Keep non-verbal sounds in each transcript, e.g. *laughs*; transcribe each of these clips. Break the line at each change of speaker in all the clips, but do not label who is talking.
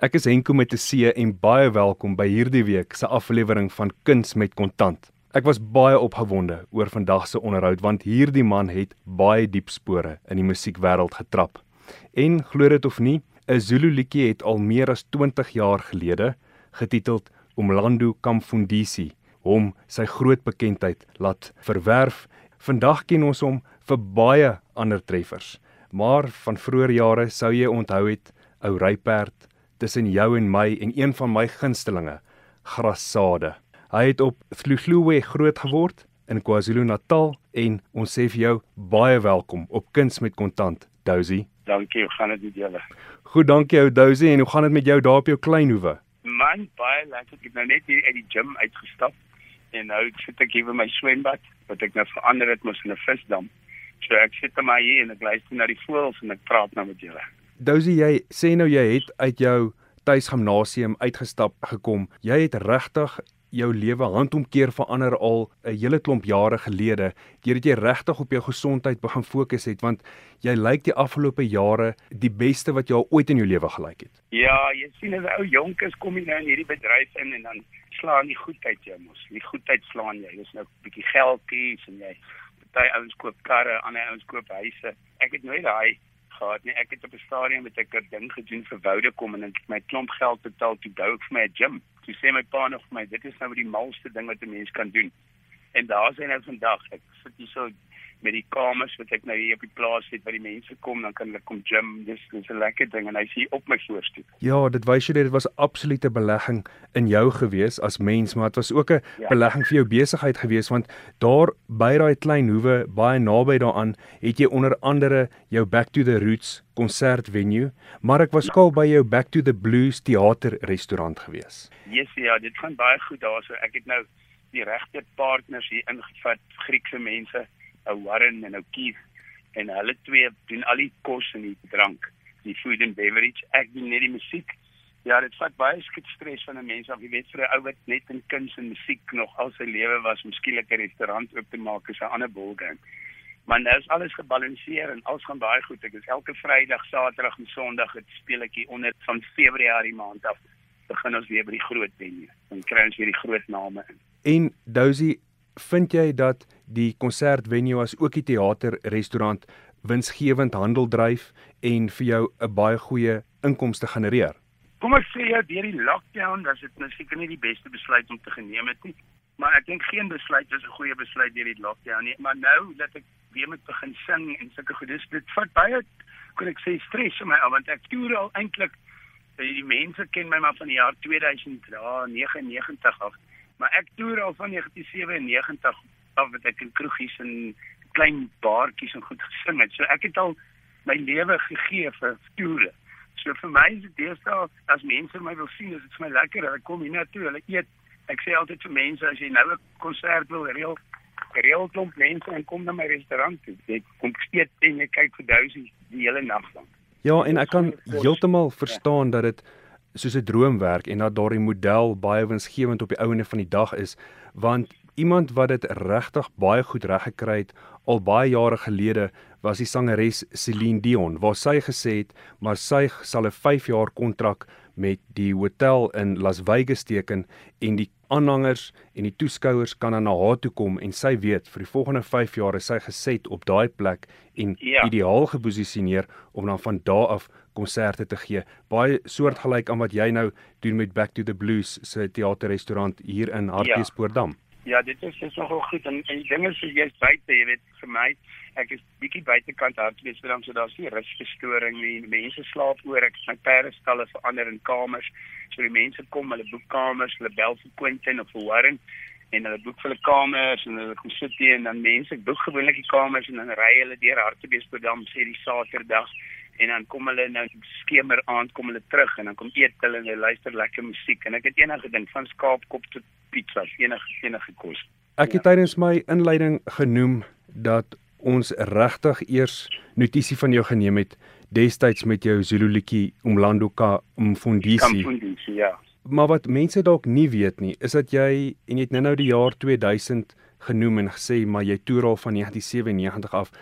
Ek is Henko met 'n C en baie welkom by hierdie week se aflewering van Kuns met Kontant. Ek was baie opgewonde oor vandag se onderhoud want hierdie man het baie diep spore in die musiekwêreld getrap. En glo dit of nie, 'n Zulu liedjie het al meer as 20 jaar gelede getiteld Umlando Kamfundisi hom sy groot bekendheid laat verwerf. Vandag ken ons hom vir baie ander treffers, maar van vroeë jare sou jy onthou het ou Ryperd tussen jou en my en een van my gunstelinge, Grassade. Hy het op Vlugluwe groot geword in KwaZulu-Natal en ons sê vir jou baie welkom op Kuns met Kontant, Dousie.
Dankie, hoe gaan dit met julle?
Goed, dankie ou Dousie en hoe gaan dit met jou daar op jou klein hoewe?
Man, baie lekker. Ek het nou net hier uit die gym uitgestap en nou sit ek hier by my swembad wat ek nou verander het mos in 'n visdam. So ek sit net maar hier en ek luister na die voëls en ek praat nou met julle.
Dousie, jy sê nou jy het uit jou tuisgimnasium uitgestap gekom. Jy het regtig jou lewe handomkeer verander al 'n hele klomp jare gelede deurdat jy regtig op jou gesondheid begin fokus het want jy lyk die afgelope jare die beste wat jy ooit in jou lewe gelyk het.
Ja, jy sien as 'n ou jonkes kom jy nou in hierdie bedryf in en dan slaan die goedheid jou mos. Die goedheid slaan jy. Dis nou 'n bietjie geldjies en jy party ouens koop karre, ander ouens koop huise. Ek het nooit daai gehad nie. Ek het op 'n stadium met 'n ding gedoen vir woude kom en het my klomp geld betaal toe bou ek vir my 'n gym. Toe sê my pa nog vir my, dit is nou die malste ding wat 'n mens kan doen. En daar sien nou vandag, ek sit hier so met die kamers wat ek nou hier op die plaas het waar die mense kom dan kan hulle kom gym dis dis 'n lekker ding en hy sê op my voorstoep.
Ja, dit wys jy dit was 'n absolute belegging in jou gewees as mens, maar dit was ook 'n ja. belegging vir jou besigheid gewees want daar by daai klein hoewe baie naby daaraan het jy onder andere jou Back to the Roots konsert venue, maar ek was ja. by jou Back to the Blues teater restaurant gewees.
Yes, ja, dit gaan baie goed daarso. Ek het nou die regte partners hier ingevat, Griekse mense 'n Warren en 'n Keith en hulle twee doen al die kos en die drank, die food and beverage. Ek doen net die musiek. Ja, dit vat baie skit stres van 'n mens af. Jy weet vir 'n ou wat net in kuns en musiek nog al sy lewe was om skielik 'n restaurant oop te maak is 'n ander ballgame. Maar nou is alles gebalanseer en alles gaan baie goed. Ek is elke Vrydag, Saterdag en Sondag het hier onder van Februarie maand af begin ons weer by die groot venue. Dan kry ons weer die groot name in.
En Dousie, vind jy dat die konsertvenue as ook die teater restaurant winsgewend handel dryf en vir jou 'n baie goeie inkomste genereer?
Kom ek sê jy deur die lockdown, is dit nou seker nie die beste besluit om te geneem het nie. Maar ek dink geen besluit is 'n goeie besluit deur die lockdown nie. Maar nou dat ek weer moet begin sing en sulke goed, dis dit vat baie kon ek sê stres vir my want ek toer al eintlik die mense ken my maar van die jaar 2099 af Maar ek toer al van 1997 af wat ek in kroegies en klein baartjies en goed gesing het. So ek het al my lewe gegee vir toere. So vir my is dit deesdae as mense my wil sien, is dit vir my lekker. Hulle kom hier na toe, hulle eet. Ek sê altyd vir mense as jy nou 'n konsert wil reël, reël klomp mense en kom na my restaurant toe. Jy kom steek en jy kyk vir dousie die hele nag lank.
Ja, en ek kan heeltemal verstaan dat dit soos 'n droom werk en dat daardie model baie winsgewend op die ouene van die dag is want iemand wat dit regtig baie goed reg gekry het al baie jare gelede was die sangeres Celine Dion waar sy gesê het maar sy sal 'n 5 jaar kontrak met die hotel in Las Vegas teken en die aanhangers en die toeskouers kan dan na haar toe kom en sy weet vir die volgende 5 jaar is sy geset op daai plek en ja. ideaal geposisioneer om dan van daar af konserte te gee. Baie soortgelyk aan wat jy nou doen met Back to the Blues se teaterrestaurant hier in Hartbeespoortdam.
Ja. Ja, dit is is nogal goed en, en die ding is jy's buite, jy weet, vir my ek is bietjie buitekant Hartbeespoordam, so daar's nie rusverstoring nie. Mense slaap oor, ek my perdestalle verander in kamers. So die mense kom, hulle boek kamers, hulle bel vir Quentin of vir Warren en hulle boek vir hulle kamers en hulle kom sit hier en dan mense boek gewoonlik die kamers en dan ry hulle deur Hartbeespoordam sê die Saterdag en dan kom hulle nou skemer aand kom hulle terug en dan kom eet hulle en hulle luister lekker musiek en ek het enige ding van skaapkop tot pizza enige enige kos.
Ek het ja. tydens my inleiding genoem dat ons regtig eers notisie van jou geneem het destyds met jou Zulu liedjie Umlanduka Umfundisi.
Umfundisi ja.
Maar wat mense dalk nie weet nie, is dat jy en jy het nou-nou die jaar 2000 genoem en gesê maar jy toer al van 1997 af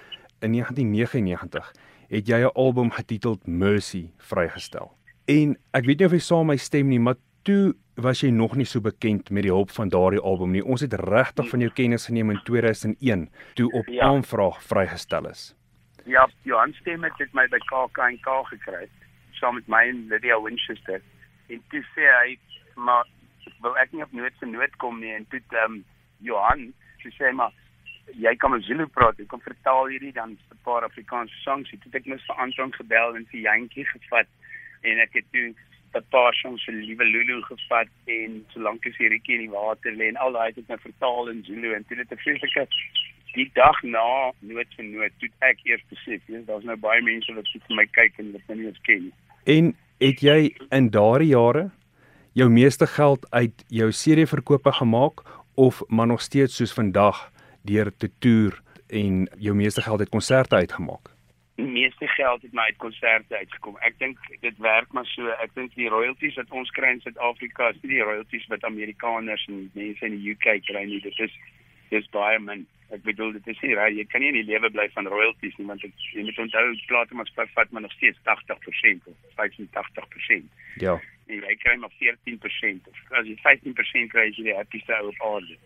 in 1999 het jy 'n album getiteld Mercy vrygestel. En ek weet nie of jy saam my stem nie, maar toe was jy nog nie so bekend met die hulp van daardie album nie. Ons het regtig van jou kennis geneem in 2001 toe op ja. aanvraag vrygestel is.
Ja, Johan Stem het my by KAK&K gekry saam met my en Lydia Winchester. En toe sê hy maar wil ek nie op nood se nood kom nie en toe ehm um, Johan sê maar jy kan met Zulu praat. Ek kan vertaal hierdie dan 'n paar Afrikaanse songs. Ek het ek mis vir Anton gebel en vir Jantjie gevat en ek het toe 'n paar songs vir Liewe Lulu gevat en solank as hierdie in die water lê en al daai het ek nou vertaal in Zulu en toe het ek vreeslike die dag na nood vir nood toe ek eers besef, jy weet, daar's nou baie mense wat vir my kyk en wat my nie eens ken nie.
En het jy in daardie jare jou meeste geld uit jou CD-verkope gemaak of maar nog steeds soos vandag deur te toer en jou meeste geld uit konserte uitgemaak?
Die meeste geld het my uit konserte uitgekom. Ek dink dit werk maar so. Ek dink die royalties wat ons kry in Suid-Afrika is nie die royalties wat Amerikaners en mense in die UK kry nie. Dit is dis baie min. Ek bedoel dit is nie reg. Jy kan nie in die lewe bly van royalties nie want ek, jy moet onthou plate maar vat maar nog steeds 80% of 85%.
Ja.
En jy kry maar 14% of as jy 15% kry, is jy die happiest ou op aarde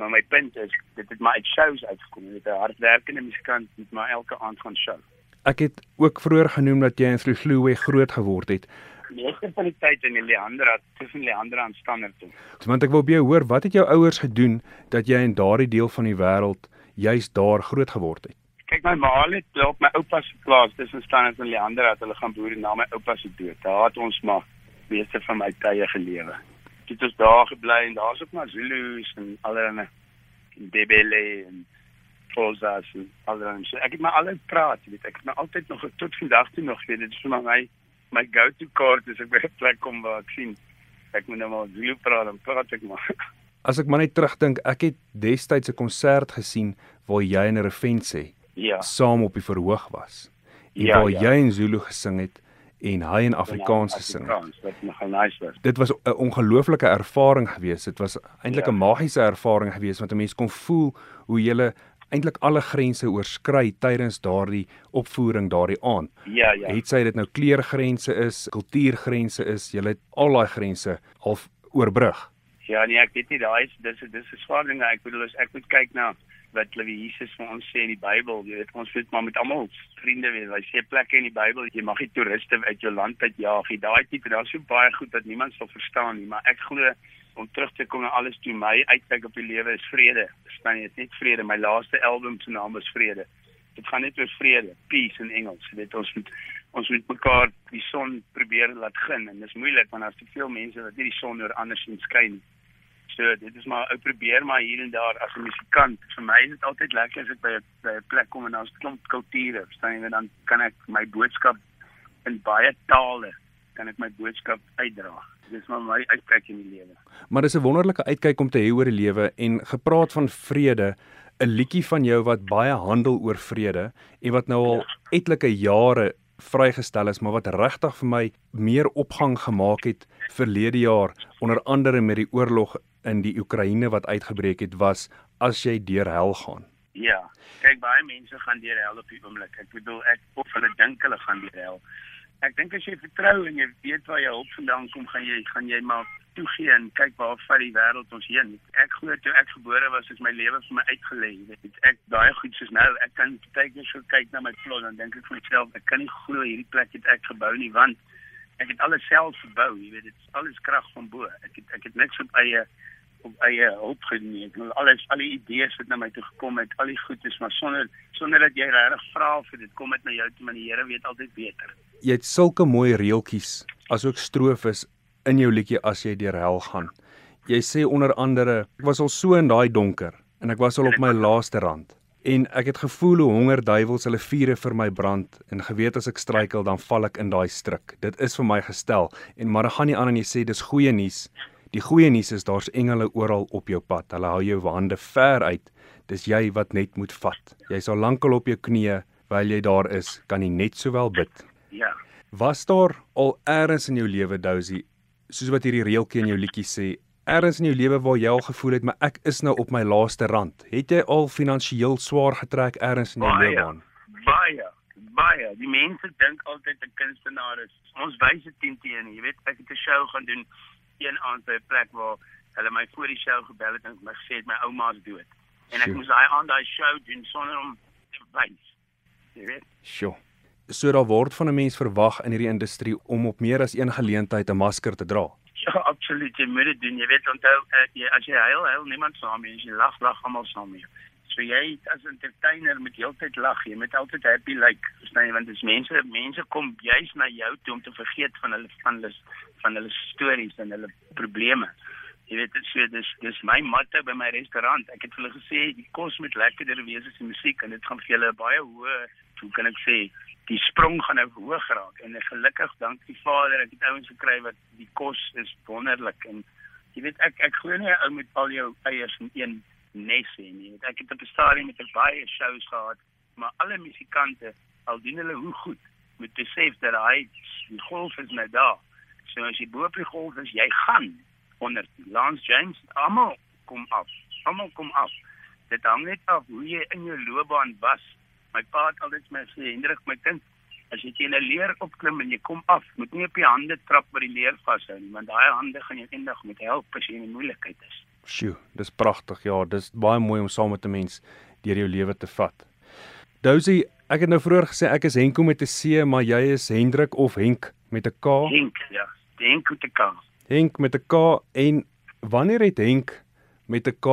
maar my punt is dit het my uit shows uitgekom met 'n hardwerkende musikant met my elke aand gaan show.
Ek het ook vroeër genoem dat jy in Vlugloe groot geword het.
Meeste van die tyd in Leandra tussen Leandra en Standerton.
Want ek wil by jou hoor, wat het jou ouers gedoen dat jy in daardie deel van die wêreld juis daar groot geword het?
Kyk my ma het op my oupa se plaas tussen Standerton en Leandra dat hulle gaan boer na my oupa se dood. Daar het ons maar meeste van my tye gelewe het ons daar gebly en daar's ook maar Zulu's en allerlei Debele en Xhosas en allerlei. So ek het maar altyd praat, weet ek, het maar altyd nog tot vandag toe nog weet dit is vir my my go-to kaart as ek by 'n plek kom waar ek sien ek moet nou maar Zulu praat en praat ek maar. *laughs*
As ek maar net terugdink, ek het destyds 'n konsert gesien waar jy en Refense
ja
saam op die verhoog was. En ja, waar ja. jy in Zulu gesing het en hy in Afrikaans gesing het.
Nogal nice.
Dit was 'n ongelooflike ervaring geweest. Dit was eintlik 'n ja. magiese ervaring geweest want 'n mens kon voel hoe jy eintlik alle grense oorskry tydens daardie opvoering daardie aand.
Ja, ja.
Het sy dit nou kleurgrense is, kultuurgrense is, jy het al daai grense al oorbrug.
Ja, nee, ek weet nie daai is dis dis is swaar dinge. Ek bedoel as ek moet kyk na wat hulle Jesus vir ons sê in die Bybel, jy weet ons moet maar met almal vriende wees. Hy sê plekke in die Bybel, jy mag nie toeriste uit jou land uit jaag nie. Daai tipe, daar's so baie goed dat niemand sal verstaan nie, maar ek glo om terug te kom na alles toe my uitkyk op die lewe is vrede. Verstaan jy? Net vrede. My laaste album se naam is Vrede. Dit gaan net oor vrede, peace in Engels. Jy weet ons moet ons moet mekaar die son probeer laat gin en dit is moeilik want daar's te veel mense wat nie die son oor anders sien skyn nie. So dit is maar ek probeer maar hier en daar as 'n musikant. Vir my is dit altyd lekker as ek by 'n by 'n plek kom en daar's klomp kulture, verstaan jy, dan kan ek my boodskap in baie tale kan ek my boodskap uitdra. Dis maar my uitkyk in die lewe.
Maar dis 'n wonderlike uitkyk om te hê oor die lewe en gepraat van vrede, 'n liedjie van jou wat baie handel oor vrede en wat nou al ja. etlike jare vrygestel is, maar wat regtig vir my meer opgang gemaak het verlede jaar onder andere met die oorlog in die Oekraïne wat uitgebreek het was as jy deur hel gaan.
Ja. Kyk baie mense gaan deur hel op die oomblik. Ek bedoel ek of hulle dink hulle gaan deur hel. Ek dink as jy vertrou en jy weet waar jy hulp vandaan kom, gaan jy gaan jy maar toegee en kyk waar vat die wêreld ons heen. Ek glo toe ek gebore was, is my lewe vir my uitgelê. Weet ek baie goed soos nou. Ek kan baie keer so kyk na my plot en dink ek vir myself, ek kan nie glo hierdie plek het ek gebou nie want ek het alles self gebou, jy weet dit is alles krag van bo. Ek het ek het niks op eie op eie hulp geneem. Ek het alles al die idees wat na my toe gekom het, al die goedes, maar sonder sonder dat jy regtig vra vir dit kom dit na jou toe, maar die Here weet altyd beter.
Jy het sulke mooi reeltjies asook strofes in jou liedjie as jy deur hel gaan. Jy sê onder andere, ek was al so in daai donker en ek was al op my laaste rand en ek het gevoel hoe honger duiwels hulle vure vir my brand en geweet as ek struikel dan val ek in daai struik. Dit is vir my gestel en maar dan gaan nie aan en jy sê dis goeie nuus. Die goeie nuus is daar's engele oral op jou pad. Hulle hou jou hande ver uit. Dis jy wat net moet vat. Jy sal lankal op jou knieë terwyl jy daar is, kan jy net sowel bid.
Ja.
Was daar al eers in jou lewe Dousie, soos wat hierdie reeltjie in jou liedjie sê, ergens in jou lewe waar jy al gevoel het maar ek is nou op my laaste rand. Het jy al finansiëel swaar getrek ergens in jou lewe aan?
Baie, baie. Die mense dink altyd 'n kunstenaar is ons wyse teen teen. Jy weet, ek het 'n show gaan doen een aand by 'n plek waar hulle my voor die show gebel het en my gesê het my ouma's dood. En ek
Sjoe.
moes daai aand daai show doen sonder om te wys. Jy weet.
Sjoe. So daar word van 'n mens verwag in hierdie industrie om op meer as een geleentheid 'n masker te dra.
Ja, absoluut. Jy moet dit doen. Jy weet onthou uh, jy, as jy huil, huil niemand saam nie. As jy lag, lag almal saam jou. So jy as entertainer moet heeltyd lag. Jy moet altyd happy lyk, like, verstaan jy? Want dis mense, mense kom juis na jou toe om te vergeet van hulle van hulle van hulle stories en hulle probleme. Jy weet dit so dis dis my motto by my restaurant. Ek het vir hulle gesê die kos moet lekkerder wees as die musiek en dit gaan vir julle baie hoë, hoe kan ek sê, die sprong gaan nou hoog raak en gelukkig dank die Vader ek het ouens gekry wat die kos is wonderlik en jy weet ek ek glo nie ou moet al jou eiers in een nes hê nie. Ek het op 'n stadium met baie shows gehad, maar alle musikante al doen hulle hoe goed moet besef dat hy die golf is nou daar. So as jy bo op die golf is, jy gaan onder Lance James almal kom af. Almal kom af. Dit hang net af hoe jy in jou loopbaan was. My pa het altyd my sê, Hendrik, my kind, as jy teen 'n leer opklim en jy kom af, moet nie op jou hande trap by die leer vashou nie, want daai hande gaan jou eendag moet help as jy in 'n moeilikheid is.
Sjoe, dis pragtig. Ja, dis baie mooi om saam met 'n mens deur jou lewe te vat. Dousie, ek het nou vroeër gesê ek is Henko met 'n C, maar jy is Hendrik of Henk met 'n K.
Henk, ja, Henk met 'n K.
Henk met 'n K en wanneer het Henk met 'n K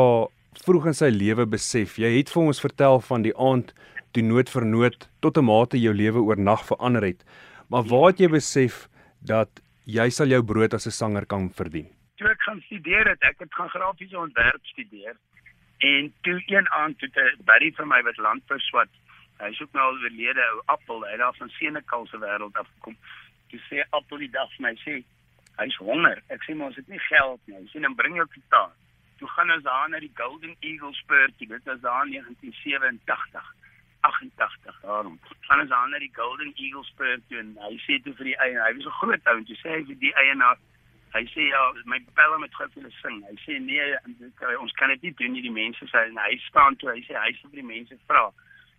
vroeg in sy lewe besef? Jy het vir ons vertel van die aand toe nood vir nood tot 'n mate jou lewe oornag verander het. Maar waar het jy besef dat jy sal jou brood as 'n sanger kan verdien?
Toe ek gaan studeer het, ek het gaan grafiese ontwerp studeer. En toe een aand toe 'n buddy van my wat landbou swat, hy soek nou al oorlede ou Appel, het daar van Senekal se wêreld af gekom. Toe sê Appel die dag vir my sê hy's honger. Ek sê maar ons het nie geld nie. Hy sê dan bring jou gitaar. Toe gaan ons daar na die Golden Eagle spur. Dit was daar in 1987. 88 daarom. Gaan ons aan na die Golden Eagle spur toe en hy sê toe vir die eienaar, hy was 'n groot ou en toe sê hy vir die eienaar Hy sê ja, my belle met gou vir hulle sing. Hy sê nee, ons kan dit nie doen nie, die mense sê en hy staan toe, hy sê hy sê vir die mense vra.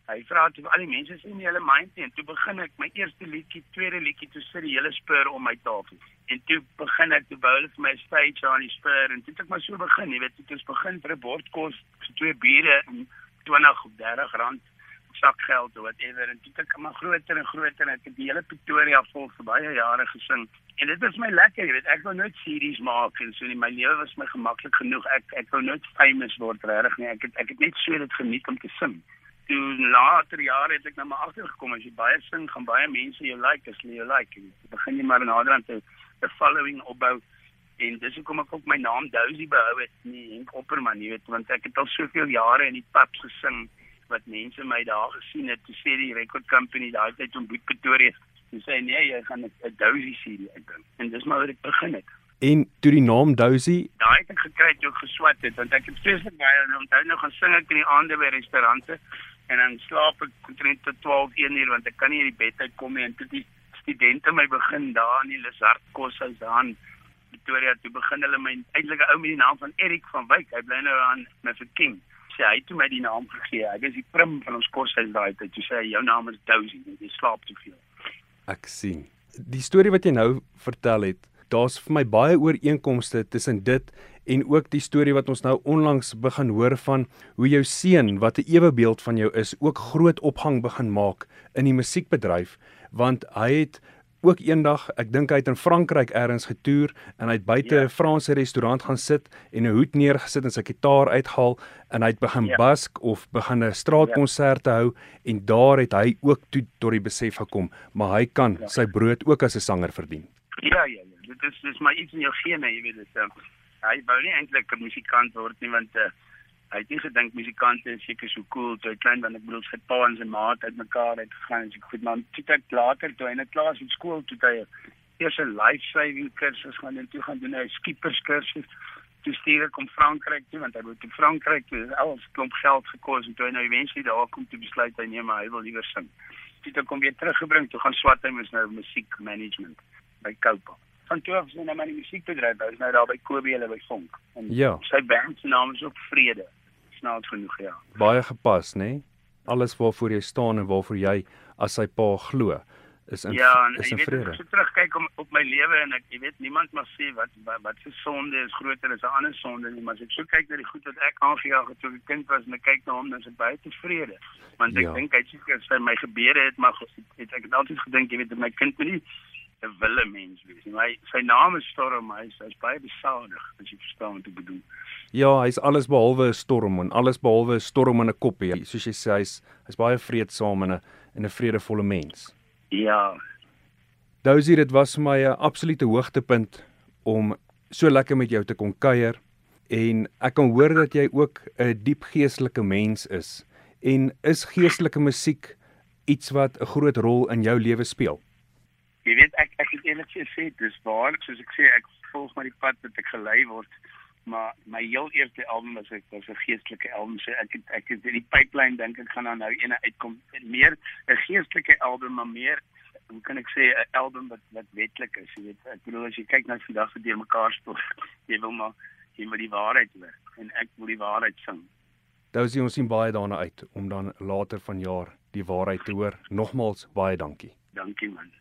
Hy vra toe al die mense sê nie hulle mind nie en toe begin ek my eerste liedjie, tweede liedjie toe sit die hele spur om my tafel. En toe begin ek toe bou hulle vir my stage aan die spur en toe het ek maar so begin, jy weet, toe ons begin vir 'n bord kos, vir twee biere en 20 of 30 rand sakgeld of whatever en toe het ek maar groter en groter en ek het die hele Pretoria vol vir baie jare gesing. En dit was my lekker, jy weet, ek wou nooit series maak en so nie. My lewe was my gemaklik genoeg. Ek ek wou nooit famous word regtig nie. Ek het ek het net so dit geniet om te sing. Toe later jare het ek nou maar agtergekom as jy baie sing, gaan baie mense jou like as hulle jou like. En jy begin jy maar naderhand te 'n following opbou en dis hoekom ek ook my naam Dousie behou het, nie Henk Opperman, jy weet, want ek het al soveel jare in die pubs gesing wat mense my daar gesien het, toe sê die record company daai tyd om Boet Pretoria, toe sê nee, jy gaan 'n Dousie CD uitbring. En dis maar waar ek begin het.
En toe die naam Dousie,
Daai het ek gekry toe ek geswat het, want ek het vreeslik baie en onthou nou gaan sing ek in die aande by restaurante en dan slaap ek omtrent tot 12 1 uur want ek kan nie uit die bed uitkom nie en toe die studente my begin daar in die Lizard koshuis daar in Pretoria toe begin hulle my eintlik 'n ou met die naam van Erik van Wyk. Hy bly nou aan Mafeking. Sê hy het my die naam gegee. Hy is die prim van ons koshuis daai tyd. Toe sê hy jou naam is want jy slaap te veel.
ek sien. Die storie wat jy nou vertel het, daar's vir my baie ooreenkomste tussen dit en ook die storie wat ons nou onlangs begin hoor van hoe jou seun wat 'n ewebeeld van jou is, ook groot opgang begin maak in die musiekbedryf, want hy het ook eendag, ek dink hy het in Frankryk eers getoer en hy het buite 'n
Ja.
Franse restaurant gaan sit en 'n hoed neergesit en sy gitaar uitgehaal en hy het begin
Ja.
bask of begin 'n straatkonserte hou en daar het hy ook toe tot die besef gekom, maar hy kan
Ja.
sy brood ook as 'n sanger verdien.
Ja, ja, ja. Dit is dis maar iets in jou gene, jy weet dit. Hy wou nie eintlik 'n musikant word nie want uh, hy het gedink musikante is seker so cool toe hy klein want ek bedoel sy pa en sy ma het uitmekaar uitgegaan en so goed maar toe ek later toe hy net klaar is met skool toe hy eers 'n life saving kursus gaan doen toe gaan doen hy 'n skipers kursus toe stuur ek hom Frankryk toe want hy wou toe Frankryk toe het alles klomp geld gekos en toe hy nou eventually daar kom toe besluit hy nee maar hy wil liewer sing. Toe het ek hom weer teruggebring toe gaan swat hy mos nou musiek management by Koupa van toe af is hy nou maar in die musiekbedryf hy is nou daar by Kobe hulle by Vonk en
Ja.
sy band se naam is ook Vrede snaaks genoeg ja
Baie gepas, nê? Nee? alles waarvoor jy staan en waarvoor jy as sy pa glo is in
ja, en,
is in
weet,
vrede.
As ek terugkyk om, op my lewe en ek jy weet niemand mag sê wat wat, wat se sonde is groter as 'n ander sonde nie, maar as ek so kyk na die goed wat ek aangejaag het toe ek kind was en ek kyk na hom dan is ek baie tevrede. Want ek
Ja.
dink hy seker sy my gebede het maar het, het ek het altyd gedink jy weet my kind moet nie 'n wille mens wees nie. My sy naam is Storm, hy is hy's baie besadig as jy verstaan wat ek bedoel.
Ja, hy's alles behalwe 'n storm en alles behalwe 'n storm in 'n koppie. Soos jy sê, hy's hy's baie vreedsaam en 'n en 'n vredevolle mens.
Ja,
Dousie, dit was vir my 'n absolute hoogtepunt om so lekker met jou te kon kuier en ek kan hoor dat jy ook 'n diep geestelike mens is. En is geestelike musiek iets wat 'n groot rol in jou lewe speel?
Eerlik gesê dis waar soos ek sê ek volg maar die pad wat ek gelei word maar my heel eerste album was ek was 'n geestelike album so ek het, ek het die pipeline dink ek gaan dan nou ene uitkom meer 'n geestelike album maar meer hoe kan ek sê 'n album wat wat wetlik is jy weet ek bedoel as jy kyk na vandag se deurmekaar speel jy wil maar jy moet die waarheid hoor en ek wil die waarheid sing
Dousie, ons sien baie daarna uit om dan later vanjaar die waarheid te hoor. Nogmaals baie dankie.
dankie man